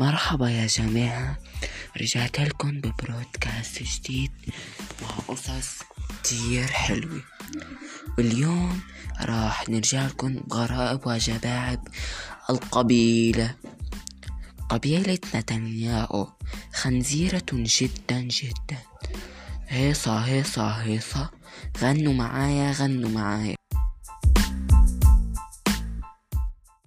مرحبا يا جماعة. رجعت لكم ببرودكاست جديد مع قصص كتير حلوة. واليوم راح نرجع لكم بغرائب وجبائب القبيلة. قبيلة نتنياهو خنزيرة جدا جدا. هيصة هيصة هيصة. غنوا معايا غنوا معايا.